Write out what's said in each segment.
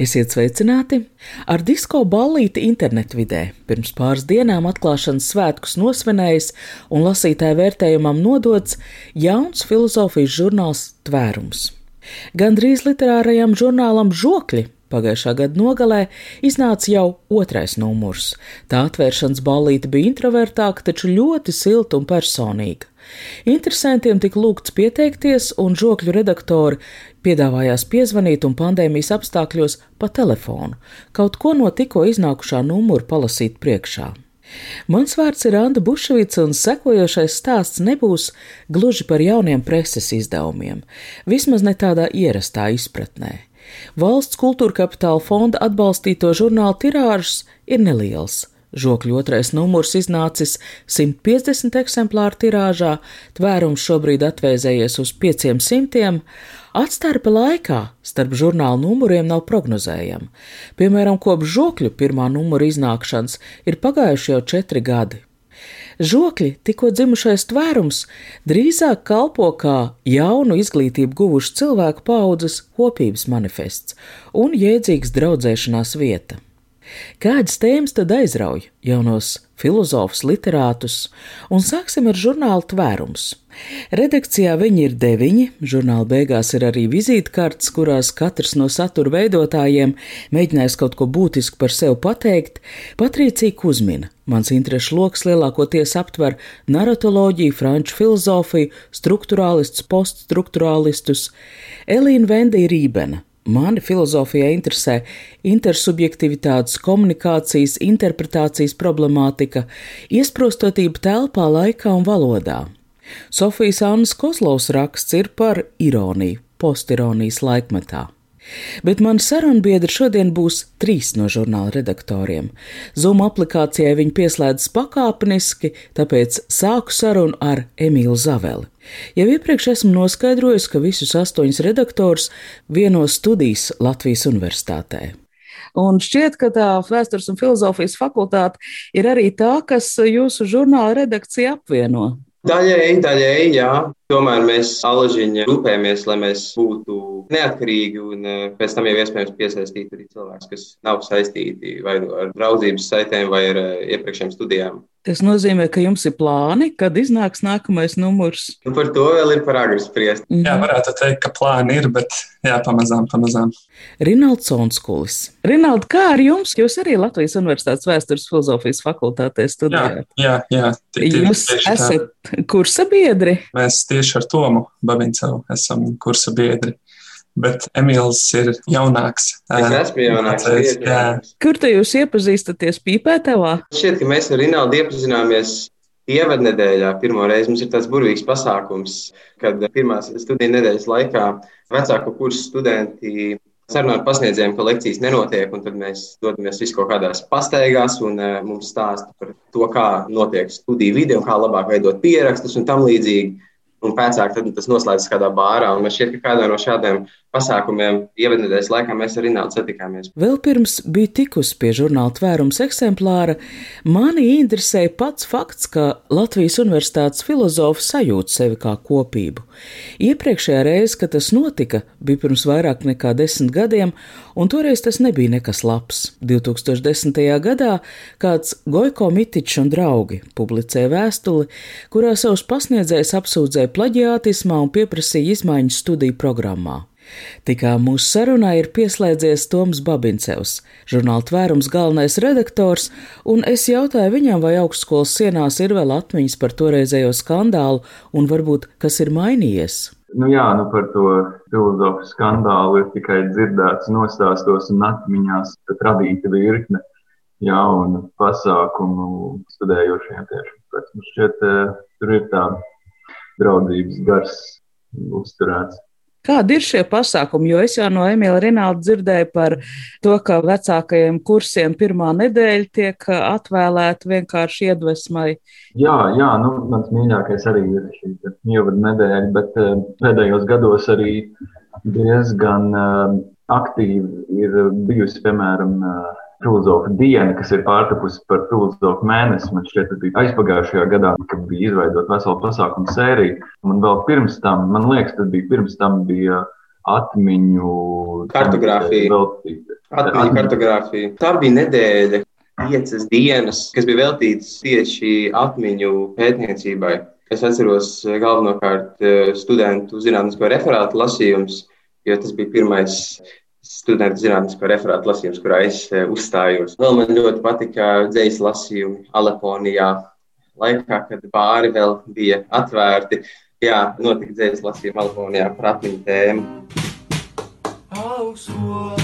Esiet sveicināti! Ar disko ballīti internetvidē pirms pāris dienām atklāšanas svētkus nosvinējis un lasītāju vērtējumam nodots jauns filozofijas žurnāls Tvērums. Gandrīz literārajam žurnālam Žokļi Pagājušā gada nogalē iznāca jau otrais numurs. Tā atvēršanas ballīte bija introvertāka, taču ļoti silta un personīga. Interesantiem tika lūgts pieteikties, un žokļu redaktori piedāvājās piezvanīt un pandēmijas apstākļos pa telefonu, kaut ko no tikko iznākušā numura palasīt priekšā. Mans vārds ir Anna Bušvica, un sekojošais stāsts nebūs gluži par jauniem preses izdevumiem, vismaz ne tādā ierastā izpratnē. Valsts kultūra kapitāla fonda atbalstīto žurnālu tirāžas ir neliels. Žokļu otrais numurs iznācis 150 eksemplāru tirāžā, tvērums šobrīd atvēzējies uz 500. Atstarpe laikā starp žurnālu numuriem nav prognozējama. Piemēram, kopš žokļu pirmā numura iznākšanas ir pagājuši jau četri gadi. Žokļi, tikko dzimušais tvērums, drīzāk kalpo kā jaunu izglītību guvušu cilvēku paudzes kopības manifests un jēdzīgs draudzēšanās vieta. Kādas tēmas tad aizrauj? Jaunos filozofus, literātus, un sāksim ar žurnālu tvērums. Redakcijā viņi ir deviņi, žurnāla beigās ir arī vizītkartes, kurās katrs no satura veidotājiem mēģinājis kaut ko būtisku par sevi pateikt. Patricija Kuzmina, mans interešu lokus lielākoties aptver narratoloģiju, franču filozofiju, struktūrālistus, poststruktūrālistus, Elīna Vendija Rībena Mani filozofijā interesē intersubjektivitātes, komunikācijas, interpretācijas problemātika, iesprostotība telpā, laikā un valodā. Sofijas Annas Kozlovs raksts ir par ironiju, postironijas laikmetā. Bet mani sarunbiedri šodien būs trīs no žurnāla redaktoriem. Zoom aplikācijai viņi pieslēdzas pakāpeniski, tāpēc sāku sarunu ar Emīlu Zaveli. Jau iepriekš esmu noskaidrojis, ka visus astoņus redaktorus vieno studijas Latvijas Universitātē. Un šķiet, ka tā vēstures un filozofijas fakultāte ir arī tā, kas jūsu žurnāla redakciju apvieno. Daļēji, daļēji, jā. Tomēr mēs alažiņi rūpējamies, lai mēs būtu neatkarīgi un eh, pēc tam jau iespējams piesaistīt arī cilvēkus, kas nav saistīti vai nu ar draudzības saitēm vai ar eh, iepriekšējām studijām. Tas nozīmē, ka jums ir plāni, kad iznāks nākamais numurs. Nu, par to vēl ir par agru spriest. Mm. Jā, varētu teikt, ka plāni ir, bet jā, pamazām, pamazām. Rinalds Onskulis. Rinald, kā ar jums? Jūs arī Latvijas Universitātes vēstures filozofijas fakultātē studējāt. Jā, jā. jā tie, tie, jūs esat kursa biedri? Mēs tieši ar Tomu Babincevu esam kursa biedri bet Emīls ir jaunāks. Es esmu jaunāks. Jā. Kur te jūs iepazīstaties Pīpētavā? Šķiet, ka mēs ar Rinaldu iepazināmies ievadnedēļā. Pirmo reizi mums ir tāds burvīgs pasākums, kad pirmās studiju nedēļas laikā vecāku kursu studenti sarunā ar pasniedzējiem, ka lekcijas nenotiek, un tad mēs dodamies vis kaut kādās pastaigās un mums stāsta par to, kā notiek studiju vidi un kā labāk veidot pierakstus un tam līdzīgi un pēc tam tas noslēdzas kādā bārā. Man šķiet, ka kādā no šādiem pasākumiem ievadnedēļas laikā mēs ar Rinaldu satikāmies. Vēl pirms bija tikusi pie žurnāla tvērums eksemplāra, mani interesēja pats fakts, ka Latvijas universitātes filozofi sajūt sevi kā kopību. Iepriekšējā reize, kad tas notika, bija pirms vairāk nekā desmit gadiem, un toreiz tas nebija nekas labs. 2010. gadā kāds Goiko Mitičs un draugi publicēja vēstuli, kurā savus pasniedzējus apsūdzēja plaģiātismā un pieprasīja izmaiņas studiju programmā. Tikā mūsu sarunā ir pieslēdzies Toms Babincevs, žurnāla tvērums galvenais redaktors, un es jautāju viņam, vai augstskolas sienās ir vēl atmiņas par toreizējo skandālu un varbūt kas ir mainījies. Nu jā, nu par to filozofu skandālu ir tikai dzirdēts nostāstos un atmiņās, bet radīta virkne jaunu pasākumu studējošiem tieši. Pēc man šķiet, tur ir tā draudzības gars uzturēts. Kādi ir šie pasākumi? Jo es jau no Emīļa Rinalda dzirdēju par to, ka vecākajiem kursiem pirmā nedēļa tiek atvēlēta vienkārši iedvesmai. Jā, jā nu, mans mīļākais arī ir šī ievada nedēļa, bet uh, pēdējos gados arī diezgan uh, aktīvi ir bijusi, piemēram, filozofa diena, kas ir pārtapusi par filozofu mēnesi. Man šķiet, tas bija aizpagājušajā gadā, kad bija izveidota vesela pasākuma sērija. Un vēl pirms tam, man liekas, tas bija pirms tam bija atmiņu kartogrāfija. Atmiņu kartogrāfija. Tā bija nedēļa, piecas dienas, kas bija veltītas tieši atmiņu pētniecībai. Es atceros galvenokārt eh, studentu zinātnisko referātu lasījumus, jo tas bija pirmais studentu zinātnisko referātu lasījums, kurā es eh, uzstājos. Vēl man ļoti patika dzīs lasījumi Aleponijā, laikā, kad bāri vēl bija atvērti. Jā, notika dzīs lasījumi Aleponijā par atmiņu tēmu. Augstu.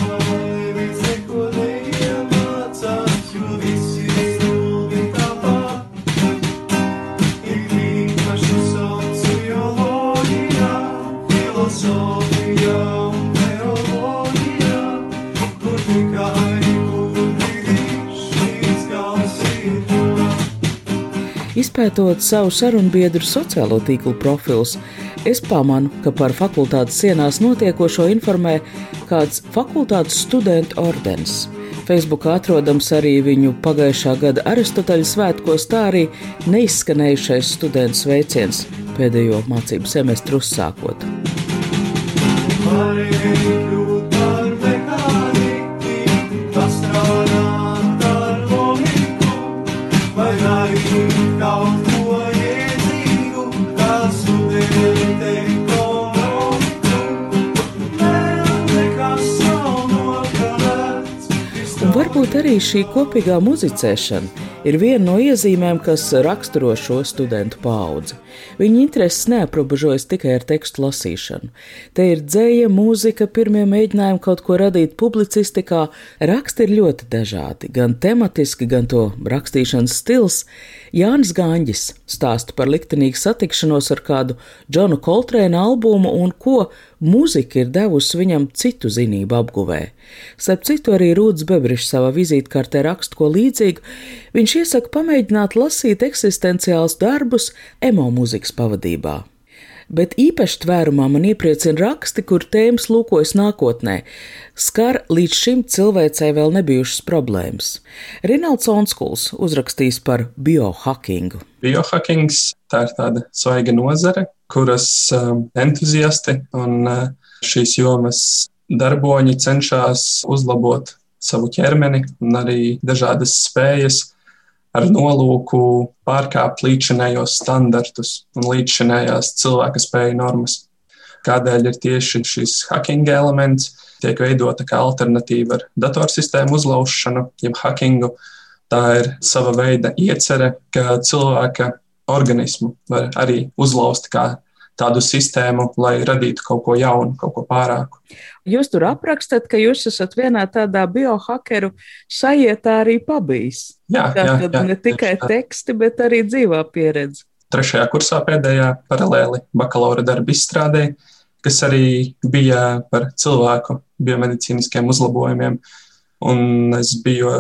Izpētot savu sarunbiedru sociālo tīklu profilus, es pamanu, ka par fakultātes sienās notiekošo informē kāds fakultātes studentu ordenis. Facebookā atrodams arī viņu pagājušā gada Aristoteļa svētkos, tā arī neizskanējušais studentu sveiciens pēdējo mācību semestru uzsākot. Arī šī kopīgā muzicēšana ir viena no iezīmēm, kas raksturo šo studentu paudzi. Viņa intereses neaprobežojas tikai ar tekstu lasīšanu. Te ir dzēja, mūzika, pirmie mēģinājumi kaut ko radīt publicistikā. Raksti ir ļoti dažādi, gan tematiski, gan to rakstīšanas stils. Jānis Gāņģis stāsta par liktenīgu satikšanos ar kādu Džonu Koltrēna albumu un ko mūzika ir devusi viņam citu zinību apguvē. Starp citu, arī Rūds Bebrišs savā vizītkartē raksta ko līdzīgu. Viņš iesaka pamēģināt lasīt eksistenciālus darbus emo mūzikas pavadībā bet īpaši tvērumā man iepriecina raksti, kur tēmas lūkojas nākotnē, skar līdz šim cilvēcei vēl nebijušas problēmas. Rinalds Onskuls uzrakstījis par biohackingu. Biohackings tā ir tāda svaiga nozare, kuras um, entuziasti un uh, šīs jomas darboņi cenšas uzlabot savu ķermeni un arī dažādas spējas ar nolūku pārkāpt līdzinējos standartus un līdzinējās cilvēka spēju normas. Kādēļ ir tieši šis hacking elements, tiek veidota kā alternatīva ar datorsistēmu uzlaušanu, jeb hackingu. Tā ir sava veida iecerē, ka cilvēka organismu var arī uzlauzt kā tādu sistēmu, lai radītu kaut ko jaunu, kaut ko pārāku. Jūs tur aprakstat, ka jūs esat vienā tādā biohakeru sajietā arī pabijis. Jā, tā jā, tad jā, ne tikai jā. teksti, bet arī dzīvā pieredze. Trešajā kursā pēdējā paralēli bakalaura darba izstrādē, kas arī bija par cilvēku biomedicīniskiem uzlabojumiem. Un es biju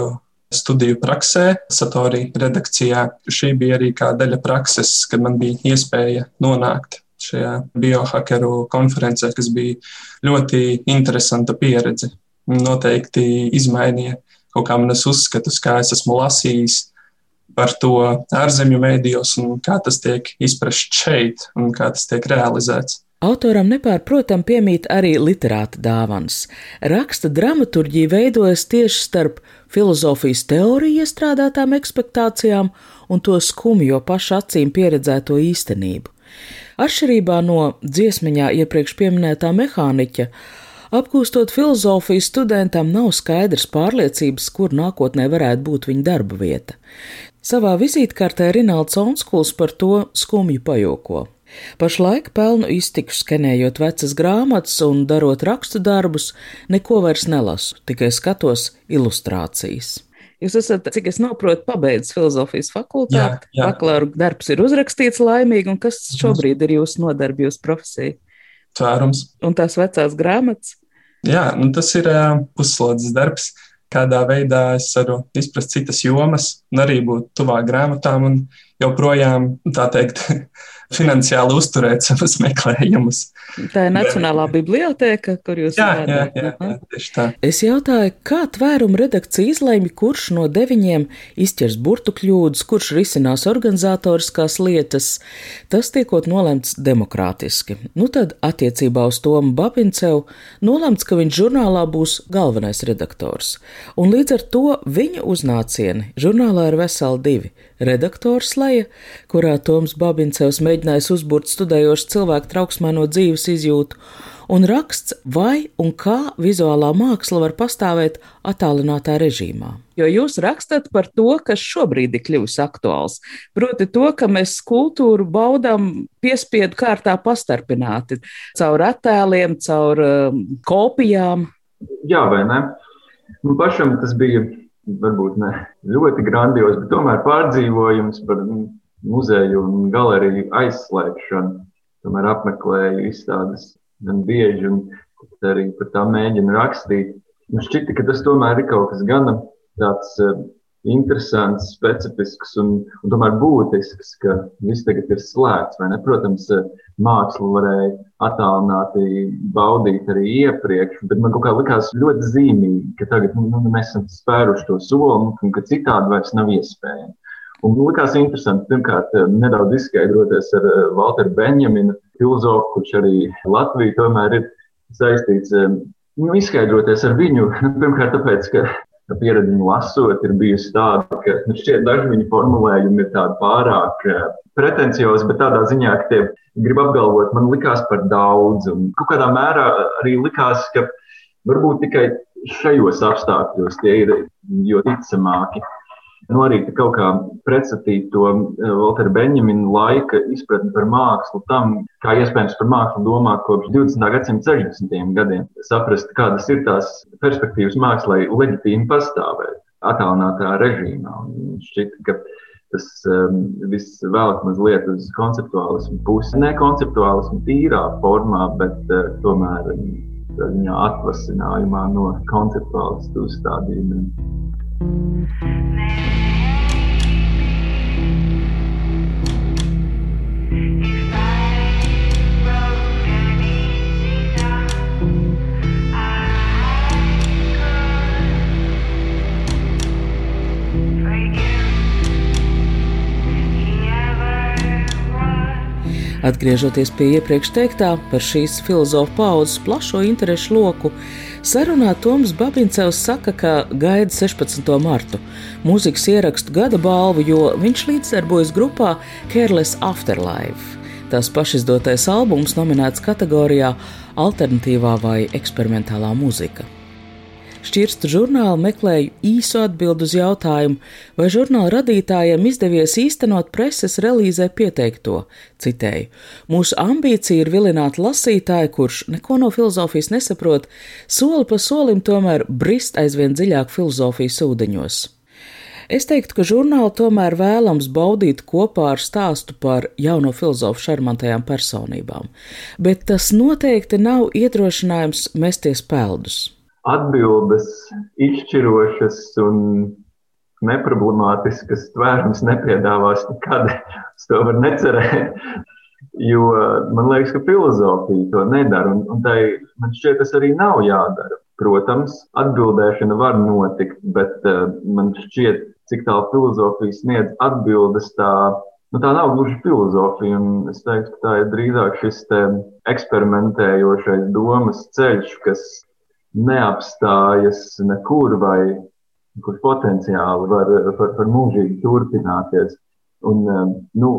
studiju praksē, Satorī redakcijā. Šī bija arī kā daļa prakses, kad man bija iespēja nonākt šajā biohakeru konferencē, kas bija ļoti interesanta pieredze. Noteikti izmainīja kaut kā manas uzskatus, kā es esmu lasījis par to ārzemju mēdījos un kā tas tiek izprasts šeit un kā tas tiek realizēts. Autoram nepārprotam piemīt arī literāta dāvans. Raksta dramaturģija veidojas tieši starp filozofijas teoriju iestrādātām ekspektācijām un to skumjo pašu acīm pieredzēto īstenību. Atšķirībā no dziesmiņā iepriekš pieminētā mehāniķa, apgūstot filozofiju, studentam nav skaidrs pārliecības, kur nākotnē varētu būt viņa darba vieta. Savā vizītkartē Rinalds Onskuls par to skumju pajoko. Pašlaik pelnu iztiku skenējot vecas grāmatas un darot rakstu darbus, neko vairs nelasu, tikai skatos ilustrācijas. Jūs esat, cik es saprotu, pabeidzis filozofijas fakultāti. Bakalaura darbs ir uzrakstīts laimīgi, un kas šobrīd ir jūsu nodarbi, jūsu profesija? tvērums. Un tās vecās grāmatas? Jā, nu tas ir puslodes darbs. Kādā veidā es varu izprast citas jomas, un arī būt tuvāk grāmatām un joprojām, tā teikt, finansiāli uzturēt savus meklējumus. Tā ir Nacionālā biblioteka, kur jūs jā, jā, jā, jā, tieši tā. Es jautāju, kā tvērumu redakcija izlēma, kurš no deviņiem izķers burtu kļūdas, kurš risinās organizatoriskās lietas. Tas tiekot nolemts demokrātiski. Nu tad attiecībā uz Tomu Babincevu nolemts, ka viņš žurnālā būs galvenais redaktors. Un līdz ar to viņa uznācieni žurnālā ir veseli divi redaktors Leja, kurā Toms Babincevs mēģinājis uzbūrt studējošu cilvēku trauksmaino dzīves izjūtu, un raksts, vai un kā vizuālā māksla var pastāvēt attālinātā režīmā. Jo jūs rakstat par to, kas šobrīd ir kļuvis aktuāls. Proti, to, ka mēs kultūru baudām piespiedu kārtā pastarpināti caur attēliem, caur um, kopijām. Jā, vai ne? Man pašam tas bija varbūt ne ļoti grandios, bet tomēr pārdzīvojums par muzeju un galeriju aizslēgšanu. Tomēr apmeklēju izstādes gan bieži, un arī par tām mēģinu rakstīt. Man šķita, ka tas tomēr ir kaut kas gana tāds uh, interesants, specifisks un, un tomēr būtisks, ka viss tagad ir slēgts. Protams, mākslu varēja attālināti baudīt arī iepriekš, bet man kaut kā likās ļoti zīmīgi, ka tagad nu, nu mēs esam spēruši to soli un ka citādi vairs nav iespējams. Un likās interesanti, pirmkārt, nedaudz izskaidroties ar Walteru Benjaminu, filozofu, kurš arī Latviju tomēr ir saistīts. Nu, izskaidroties ar viņu, pirmkārt, tāpēc, ka pieredzi lasot, ir bijusi tāda, ka nu, šķiet, daži viņa formulējumi ir tādi pārāk eh, pretenciozi, bet tādā ziņā, ka tie grib apgalvot, man likās par daudz. Un kaut kādā mērā arī likās, ka varbūt tikai šajos apstākļos tie ir jo ticamāki. Nu, arī kaut kā pretstatīt to eh, Benjamina laika izpratni par mākslu tam, kā iespējams par mākslu domāt kopš 20. gadsimta 60. gadiem. Saprast, kādas ir tās perspektīvas mākslai leģitīmi pastāvēt attālinātā režīmā. Un šķiet, ka tas um, viss velk mazliet uz konceptuālismu pusi. Ne konceptuālismu tīrā formā, bet uh, tomēr viņa atvasinājumā no konceptuālistu uzstādījumiem. Atgriežoties pie iepriekš teiktā par šīs filozofu paudzes plašo interešu loku, sarunā Toms Babincevs saka, ka gaida 16. martu mūzikas ierakstu gada balvu, jo viņš līdzdarbojas grupā Careless Afterlife. Tās pašizdotais albums nominēts kategorijā Alternatīvā vai eksperimentālā mūzika. Šķirstu žurnālu meklēju īsu atbildu uz jautājumu, vai žurnāla radītājiem izdevies īstenot preses relīzē pieteikto. Citēju: Mūsu ambīcija ir vilināt lasītāju, kurš neko no filozofijas nesaprot, soli pa solim tomēr brist aizvien dziļāk filozofijas ūdeņos. Es teiktu, ka žurnālu tomēr vēlams baudīt kopā ar stāstu par jauno filozofu šarmantajām personībām, bet tas noteikti nav iedrošinājums mesties peldus atbildes izšķirošas un neproblemātiskas tvērums nepiedāvās nekad. Es to varu necerēt. Jo man liekas, ka filozofija to nedara, un, un tai man šķiet, tas arī nav jādara. Protams, atbildēšana var notikt, bet uh, man šķiet, cik tālu filozofija sniedz atbildes, tā, nu, tā nav gluži filozofija. Es teiktu, ka tā ir drīzāk šis eksperimentējošais domas ceļš, kas neapstājas nekur vai kurš potenciāli var, var, var mūžīgi turpināties. Un, um, nu,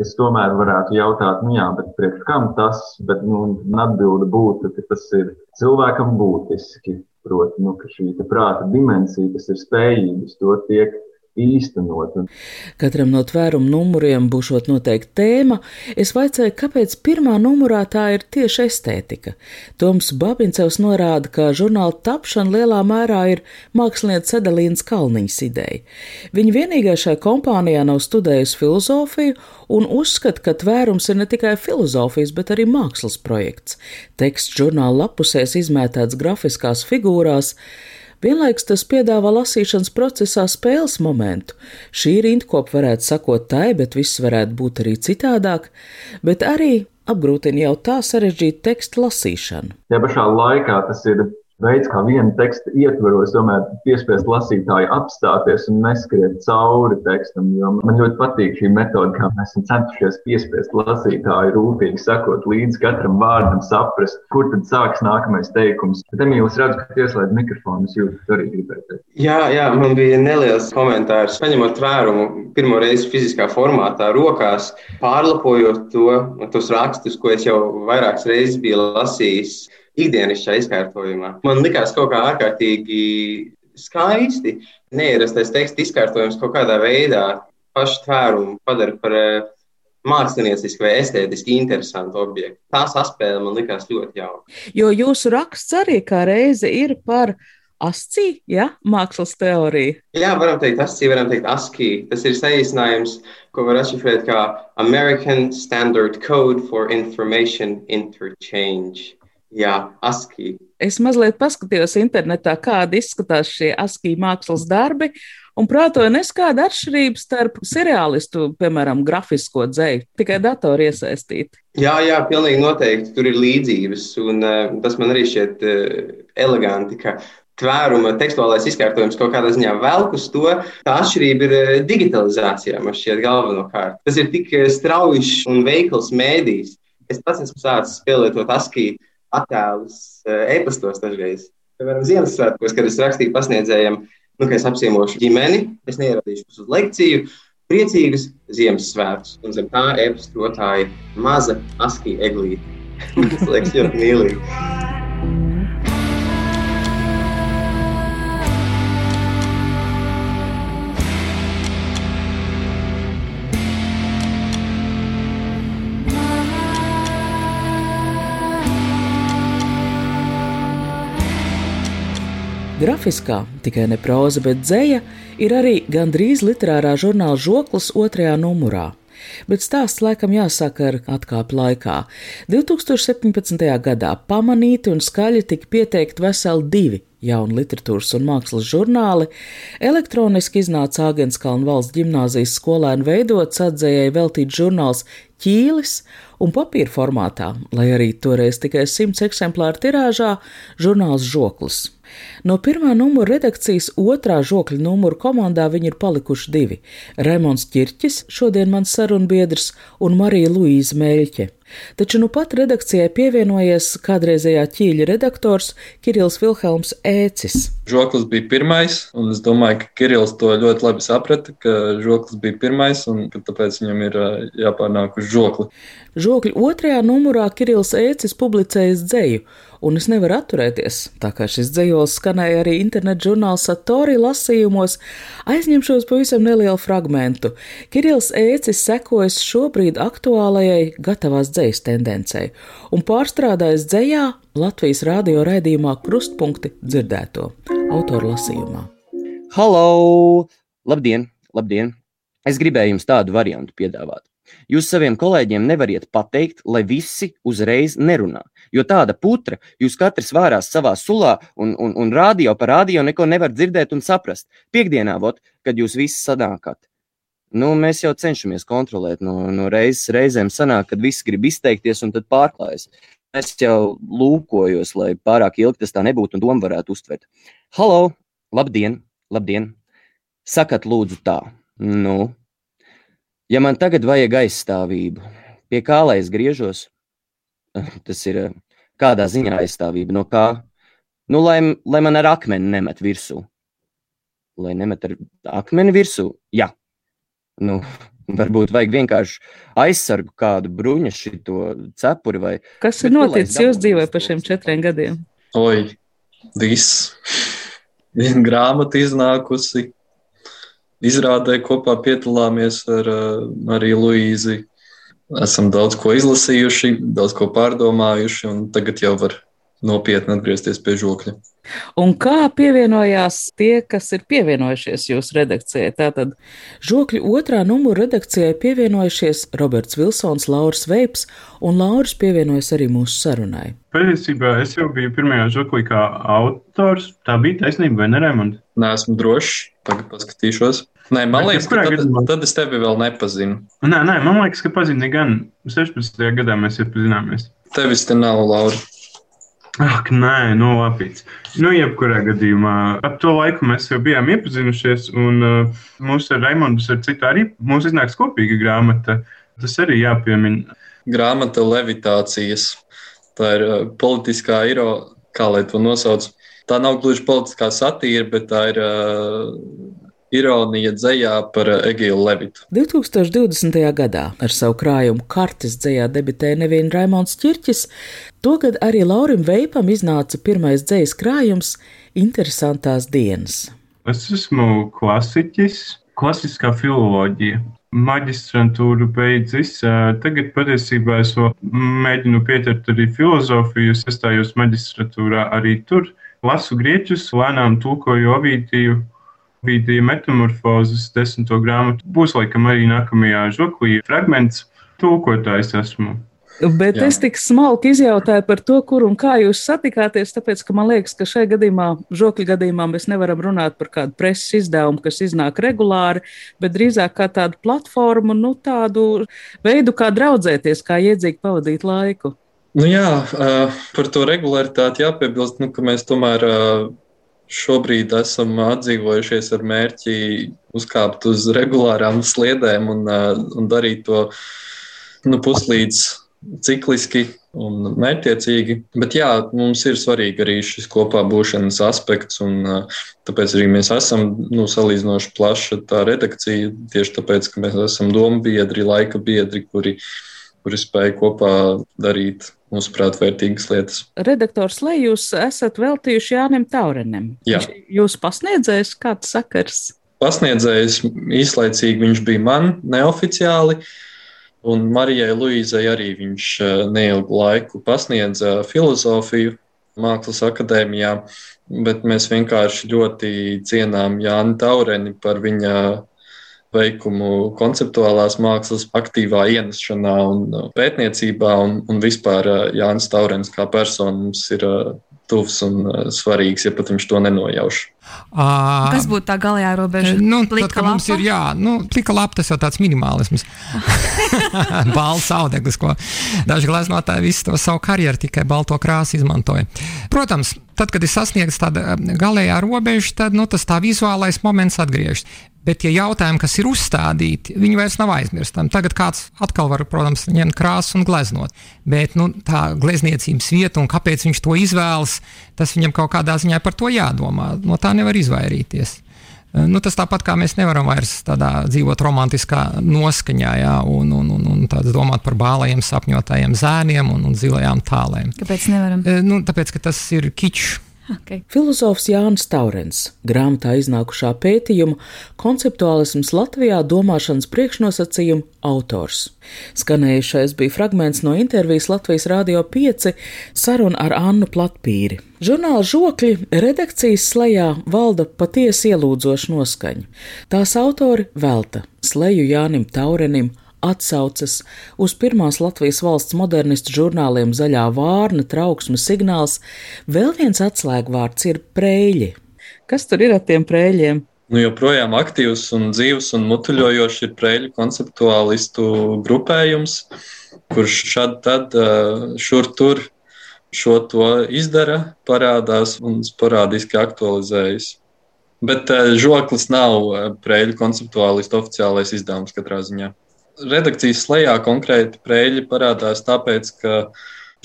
es tomēr varētu jautāt, nu jā, bet priekš kam tas, bet nu, atbilde būtu, ka tas ir cilvēkam būtiski. Proti, nu, ka šī prāta dimensija, kas ir spējīgas, to tiek īstenot. Katram no tvērumu numuriem būšot noteikti tēma. Es vaicāju, kāpēc pirmā numurā tā ir tieši estētika. Toms Babincevs norāda, ka žurnāla tapšana lielā mērā ir mākslinieca Sedalīnas Kalniņas ideja. Viņa vienīgā šai kompānijā nav studējusi filozofiju un uzskata, ka tvērums ir ne tikai filozofijas, bet arī mākslas projekts. Teksts žurnāla lapusēs izmētāts grafiskās figūrās. Vienlaiks tas piedāvā lasīšanas procesā spēles momentu. Šī rindkopa varētu sakot tai, bet viss varētu būt arī citādāk, bet arī apgrūtina jau tā sarežģītu tekstu lasīšanu. Ja pašā laikā tas ir veids, kā viena teksta ietvaros, tomēr piespiest lasītāju apstāties un neskriet cauri tekstam. Man ļoti patīk šī metode, kā mēs esam centušies piespiest lasītāju rūpīgi sekot līdzi katram vārdam, saprast, kur tad sāks nākamais teikums. Bet, Emīls, redzu, ka ieslēdz mikrofonu, es jūtu, arī gribēju teikt. Jā, jā, man bija neliels komentārs. Paņemot tvērumu pirmo reizi fiziskā formātā, rokās, pārlapojot to, tos rakstus, ko es jau vairākas reizes biju lasījis ikdienišķā izkārtojumā. Man likās kaut kā ārkārtīgi skaisti. Neierastais teksta izkārtojums kaut kādā veidā pašu tvērumu padara par eh, mākslinieciski vai estētiski interesantu objektu. Tā saspēle man likās ļoti jauka. Jo jūsu raksts arī kā reize ir par ASCII, ja? mākslas teoriju. Jā, varam teikt, ASCII, varam teikt, ASCII. Tas ir saīsinājums, ko var atšifrēt kā American Standard Code for Information Interchange. Jā, ASCII. Es mazliet paskatījos internetā, kāda izskatās šie ASCII mākslas darbi, un prātoju neskāda atšķirība starp seriālistu, piemēram, grafisko dzēju, tikai datoru iesaistīti. Jā, jā, pilnīgi noteikti tur ir līdzības, un uh, tas man arī šķiet uh, eleganti, ka tvēruma tekstuālais izkārtojums kaut kādā ziņā velk uz to. Tā atšķirība ir eh, digitalizācijā, man šķiet, galvenokārt. Tas ir tik strauji un veikls mēdījis. Es pats esmu sācis pielietot ASCII attēlus eh, e-pastos dažreiz. Piemēram, Ziemassvētkos, kad es rakstīju pasniedzējiem, nu, ka es apciemošu ģimeni, es neieradīšos uz lekciju, priecīgus Ziemassvētkus. Un zem tā e-pastrotāja maza askī eglīte. Tas liekas ļoti mīlīgi. Grafiskā, tikai ne proza, bet dzēja, ir arī gandrīz literārā žurnāla žoklis otrajā numurā. Bet stāsts laikam jāsāk ar atkāpu laikā. 2017. gadā pamanīti un skaļi tika pieteikti veseli divi jauni literatūras un mākslas žurnāli. Elektroniski iznāca Āgenskalna valsts ģimnāzijas skolēnu veidots atzējai veltīts žurnāls Ķīlis un papīra formātā, lai arī toreiz tikai 100 eksemplāru tirāžā, žurnāls Žoklis. No pirmā numura redakcijas otrā žokļa numura komandā viņi ir palikuši divi - Raimons Čirķis, šodien mans sarunbiedrs, un Marija Luīza Mēļķe. Taču nu pat redakcijai pievienojies kādreizējā ķīļa redaktors Kirills Vilhelms Ēcis. Žoklis bija pirmais, un es domāju, ka Kirills to ļoti labi saprata, ka žoklis bija pirmais, un tāpēc viņam ir jāpārnāk uz žokli. Žokļa otrajā numurā Kirills Ēcis publicējas dzēju, un es nevaru atturēties, tā kā šis dzējols skanēja arī internetu žurnāla Satori lasījumos, aizņemšos pavisam nelielu fragmentu. Kirills Ēcis sekojas šobrīd aktuālajai gatavās dzējas tendencei un pārstrādājas dzējā Latvijas radio raidījumā Krustpunkti dzirdēto autoru lasījumā. Halo! Labdien! Labdien! Es gribēju jums tādu variantu piedāvāt. Jūs saviem kolēģiem nevariet pateikt, lai visi uzreiz nerunā. Jo tāda putra, jūs katrs vārās savā sulā un, un, un rādio par rādio neko nevar dzirdēt un saprast. Piektdienā, vot, kad jūs visi sanākat. Nu, mēs jau cenšamies kontrolēt. No, no reizes reizēm sanāk, kad visi grib izteikties un tad pārklājas. Es jau lūkojos, lai pārāk ilgi tas tā nebūtu un domu varētu uztvert. Halo, labdien, labdien! Sakat, lūdzu, tā. Nu, Ja man tagad vajag aizstāvību, pie kā lai es griežos? Tas ir kādā ziņā aizstāvība, no kā? Nu, lai, lai man ar akmeni nemet virsū. Lai nemet ar akmeni virsū? Jā. Nu, varbūt vajag vienkārši aizsargu kādu bruņu, šito cepuri vai. Kas ir noticis jūs dzīvē pa šiem četriem gadiem? Oi, viss. Viena grāmata iznākusi, izrādē kopā piedalāmies ar Mariju Luīzi. Esam daudz ko izlasījuši, daudz ko pārdomājuši, un tagad jau var nopietni atgriezties pie žokļa. Un kā pievienojās tie, kas ir pievienojušies jūsu redakcijai? Tātad žokļu otrā numura redakcijai pievienojušies Roberts Vilsons, Lauris Veips, un Lauris pievienojas arī mūsu sarunai. Patiesībā es jau biju pirmajā žoklī kā autors. Tā bija taisnība, vai ne, Raimond? Nē, esmu drošs. Tagad paskatīšos. Nē, man liekas, ka tad, gadījumā... tad es tevi vēl nepazinu. Nē, nē, man liekas, ka pazinu gan 16. gadā mēs iepazināmies. Tevis te nav, Laura. Ak, nē, nu, labi. Nu, jebkurā gadījumā, ap to laiku mēs jau bijām iepazinušies, un uh, mums ar Raimondu, ar citu arī mums iznāks kopīga grāmata. Tas arī jāpiemina. Grāmata levitācijas. Tā ir uh, politiskā iro, kā lai to nosauc. Tā nav gluži politiskā satīra, bet tā ir uh, ironija dzējā par Egilu Levitu. 2020. gadā ar savu krājumu kartes dzējā debitēja nevien Raimons Čirķis, togad arī Laurim Veipam iznāca pirmais dzējas krājums Interesantās dienas. Es esmu klasiķis, klasiskā filoloģija. Maģistrantūru beidzis. Tagad patiesībā es mēģinu pieķert arī filozofiju. Es iestājos maģistratūrā arī tur. Lasu grieķus, lēnām tulkoju Ovidiju, bija metamorfozes desmito grāmatu. Būs laikam arī nākamajā žoklī fragments. Tūkotājs esmu. Bet Jā. es tik smalki izjautāju par to, kur un kā jūs satikāties, tāpēc, ka man liekas, ka šajā gadījumā, žokļa gadījumā, mēs nevaram runāt par kādu preses izdevumu, kas iznāk regulāri, bet drīzāk kā tādu platformu, nu tādu veidu, kā draudzēties, kā iedzīgi pavadīt laiku. Nu jā, par to regularitāti jāpiebilst, nu, ka mēs tomēr šobrīd esam atdzīvojušies ar mērķi uzkāpt uz regulārām sliedēm un, un darīt to nu, puslīdz cikliski un mērķiecīgi. Bet jā, mums ir svarīgi arī šis kopā būšanas aspekts, un tāpēc arī mēs esam nu, salīdzinoši plaša tā redakcija, tieši tāpēc, ka mēs esam domu biedri, laika biedri, kuri, kuri spēj kopā darīt mūsuprāt, vērtīgas lietas. Redaktors, lai jūs esat veltījuši Jānim Taurenim. Jā. Jūs pasniedzējis kāds sakars? Pasniedzējis īslaicīgi viņš bija man, neoficiāli. Un Marijai Luīzai arī viņš eh, neilgu laiku pasniedza filozofiju Mākslas akadēmijā, bet mēs vienkārši ļoti cienām Jāni Taureni par viņa veikumu konceptuālās mākslas aktīvā ienešanā un uh, pētniecībā, un, un vispār uh, Jānis Taurens kā persona mums ir uh, tuvs un svarīgs, ja pat viņš to nenojauš. Uh, Kas būtu tā galējā robeža? Nu, tad, kad mums ir, jā, nu, plika lapa, tas jau tāds minimālisms. Balts audeklis, ko daži gleznotāji visu to savu karjeru tikai balto krāsu izmantoja. Protams, tad, kad ir sasniegts tāda galējā robeža, tad nu, tas tā vizuālais moments atgriežas. Bet tie jautājumi, kas ir uzstādīti, viņi vairs nav aizmirstami. Tagad kāds atkal var, protams, ņemt krāsu un gleznot. Bet nu, tā glezniecības vieta un kāpēc viņš to izvēlas, tas viņam kaut kādā ziņā par to jādomā. No tā nevar izvairīties. Eh, nu, tas tāpat kā mēs nevaram vairs tādā dzīvot romantiskā noskaņā, jā, un, un, un, un domāt par bālajiem, sapņotajiem zēniem un, un zilajām tālēm. Kāpēc nevaram? Eh, nu, tāpēc, ka tas ir kičs Okay. Filozofs Jānis Taurens, grāmatā iznākušā pētījuma Konceptuālisms Latvijā domāšanas priekšnosacījumu autors. Skanējušais bija fragments no intervijas Latvijas Rādio 5 saruna ar Annu Platpīri. Žurnāla žokļi redakcijas slēgā valda patiesi ielūdzoša noskaņa. Tās autori velta sleju Jānim Taurenim atsaucas uz pirmās Latvijas valsts modernistu žurnāliem Zaļā vārna, trauksmes signāls, vēl viens atslēgvārds ir prēļi. Kas tur ir ar tiem prēļiem? Nu, joprojām aktīvs un dzīves un mutuļojošs ir prēļu konceptuālistu grupējums, kurš šad tad šur tur šo to izdara, parādās un sporādiski aktualizējas. Bet žoklis nav prēļu konceptuālistu oficiālais izdevums katrā ziņā redakcijas slēgā konkrēti prēļi parādās tāpēc, ka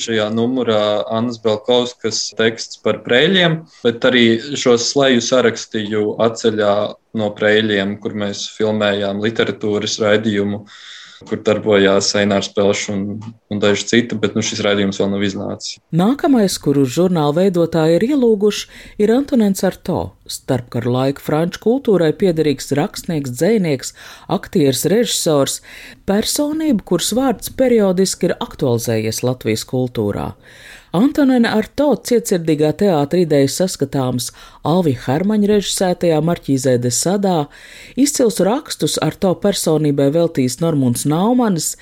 šajā numurā Annas Belkovskas teksts par prēļiem, bet arī šo slēju sarakstīju atceļā no prēļiem, kur mēs filmējām literatūras raidījumu kur darbojās Einārs Pelšs un, un daži citi, bet nu, šis raidījums vēl nav iznācis. Nākamais, kuru žurnāla veidotāji ir ielūguši, ir Antonēns Arto, starpkaru laika franču kultūrai piederīgs rakstnieks, dzēnieks, aktieris, režisors, personība, kuras vārds periodiski ir aktualizējies Latvijas kultūrā. Antonēna ar to cietsirdīgā teātra idejas saskatāms Alvi Hermaņa režisētajā Marķīzē de Sadā, izcils rakstus ar to personībai veltījis Normunds Naumanis,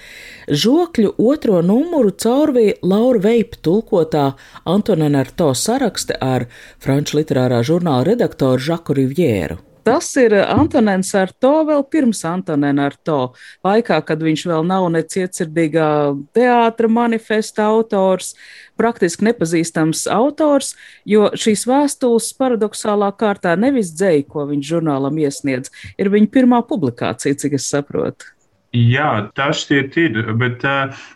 žokļu otro numuru caurvīja Laura Veipa tulkotā Antonēna ar to sarakste ar franču literārā žurnāla redaktoru Žaku Rivjēru. Tas ir Antonēns ar to vēl pirms Antonēna ar to laikā, kad viņš vēl nav necietsirdīgā teātra manifesta autors, praktiski nepazīstams autors, jo šīs vēstules paradoxālā kārtā nevis dzēja, ko viņš žurnālam iesniedz, ir viņa pirmā publikācija, cik es saprotu. Jā, tas šķiet ir, bet,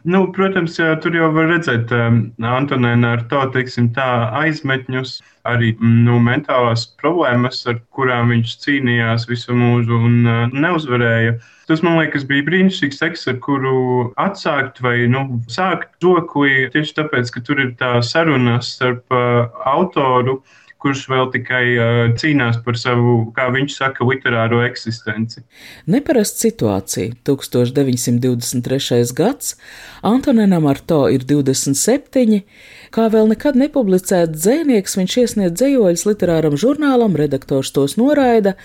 nu, protams, tur jau var redzēt Antonēna ar to, teiksim, tā aizmetņus, arī nu, mentālās problēmas, ar kurām viņš cīnījās visu mūžu un neuzvarēja. Tas, man liekas, bija brīnišķīgs teksts, ar kuru atsākt vai nu, sākt žokli tieši tāpēc, ka tur ir tā saruna starp autoru kurš vēl tikai uh, cīnās par savu, kā viņš saka, literāro eksistenci. Neparasta situācija. 1923. gads, Antonēnam ar to ir 27, kā vēl nekad nepublicēts dzēnieks, viņš iesniedz dzējoļus literāram žurnālam, redaktors tos noraida,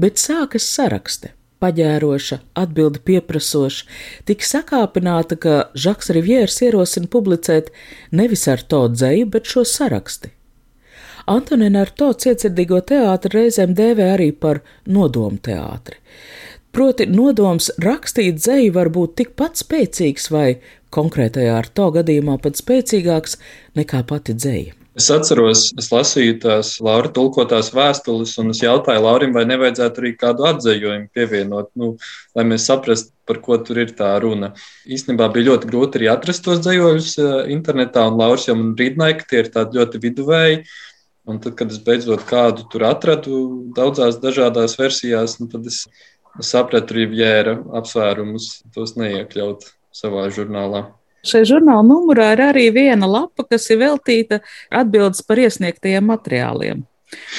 bet sākas saraksti paģēroša, atbildi pieprasoša, tik sakāpināta, ka Žaks Rivjērs ierosina publicēt nevis ar to dzēju, bet šo saraksti. Antonina ar to cietsirdīgo teātri reizēm dēvē arī par nodomu teātri. Proti, nodoms rakstīt dzēju var būt tikpat spēcīgs vai konkrētajā ar to gadījumā pat spēcīgāks nekā pati dzēja. Es atceros, es lasīju tās Laura tulkotās vēstules, un es jautāju Laurim, vai nevajadzētu arī kādu atzējojumu pievienot, nu, lai mēs saprastu, par ko tur ir tā runa. Īstenībā bija ļoti grūti arī atrast tos dzējoļus eh, internetā, un Lauris jau man brīdināja, ka tie ir tādi ļoti viduvēji. Un tad, kad es beidzot kādu tur atradu, daudzās dažādās versijās, nu, tad es sapratu Rivjēra apsvērumus, tos neiekļaut savā žurnālā. Šai žurnāla numurā ir arī viena lapa, kas ir veltīta atbildes par iesniegtajiem materiāliem.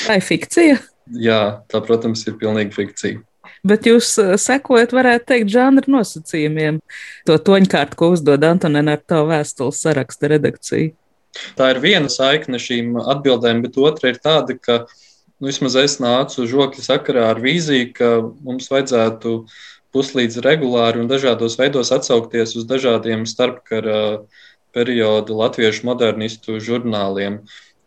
Tā ir fikcija? Jā, tā, protams, ir pilnīgi fikcija. Bet jūs eh, sekojat, varētu teikt, žanra nosacījumiem. To toņkārtu, ko uzdod Antonēna ar to vēstules saraksta redakciju. Tā ir viena saikne šīm atbildēm, bet otra ir tāda, ka nu, vismaz es nācu žokļa sakarā ar vīziju, ka mums vajadzētu puslīdz regulāri un dažādos veidos atsaukties uz dažādiem starpkara periodu latviešu modernistu žurnāliem.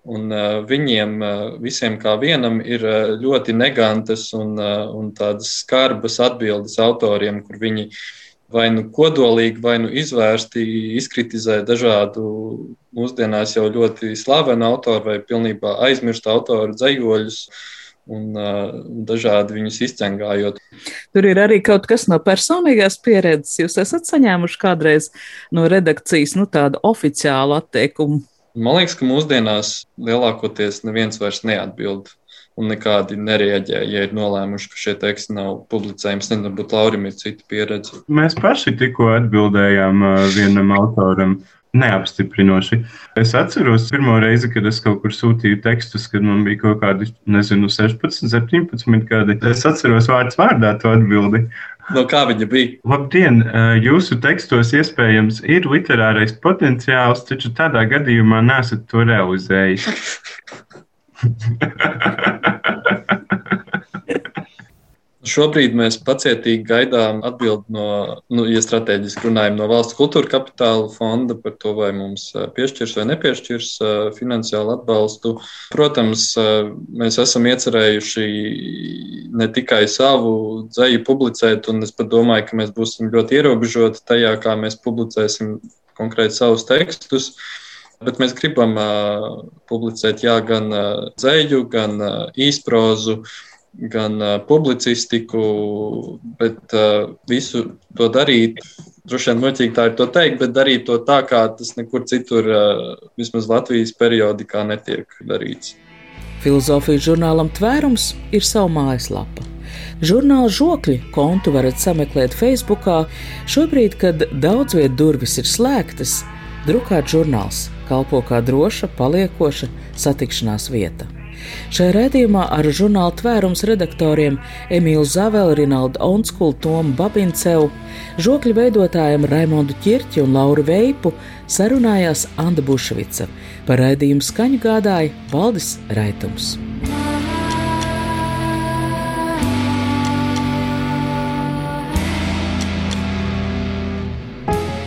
Un, uh, viņiem uh, visiem kā vienam ir uh, ļoti negantas un, uh, un tādas skarbas atbildes autoriem, kur viņi uh, vai nu kodolīgi, vai nu izvērsti izkritizē dažādu mūsdienās jau ļoti slavenu autoru vai pilnībā aizmirstu autoru dzējoļus. Un uh, dažādi viņus izcengājot. Tur ir arī kaut kas no personīgās pieredzes. Jūs esat saņēmuši kādreiz no redakcijas nu, tādu oficiālu atteikumu. Man liekas, ka mūsdienās lielākoties neviens vairs neatbild un nekādi nereaģē, ja ir nolēmuši, ka šie teksti nav publicējami. Nezinu, varbūt Laurim ir cita pieredze. Mēs paši tikko atbildējām vienam autoram. Neapstiprinoši. Es atceros, pirmo reizi, kad es kaut kur sūtīju tekstus, kad man bija kaut kādi, nezinu, 16, 17 gadi. Es atceros vārds vārdā to atbildi. No kā viņa bija? Labdien! Jūsu tekstos iespējams ir literārais potenciāls, taču tādā gadījumā nesat to realizējuši. Šobrīd mēs pacietīgi gaidām atbildi no, nu, ja strateģiski runājam, no valsts kultūra kapitāla fonda par to, vai mums piešķirs vai nepiešķirs finansiālu atbalstu. Protams, mēs esam iecerējuši ne tikai savu dzēju publicēt, un es pat domāju, ka mēs būsim ļoti ierobežoti tajā, kā mēs publicēsim konkrēti savus tekstus. Bet mēs gribam uh, publicēt jā, gan uh, dzēju, gan uh, īsprozu, gan uh, publicistiku, bet uh, visu to darīt. Droši vien muļķīgi tā ir to teikt, bet darīt to tā, kā tas nekur citur, uh, vismaz Latvijas periodikā, netiek darīts. Filozofijas žurnālam Tvērums ir sava mājaslapa. Žurnāla žokļi kontu varat sameklēt Facebook. Šobrīd, kad daudz vietu durvis ir slēgtas, drukāt žurnāls kalpo kā droša, paliekoša satikšanās vieta. Šajā redzījumā ar žurnāla tvērums redaktoriem Emīlu Zaveli, Rinaldu Onskulu, Tomu Babincevu, žokļu veidotājiem Raimondu Čirķi un Lauru Veipu sarunājās Anda Bušvica. Par raidījumu skaņu gādāja Valdis Raitums.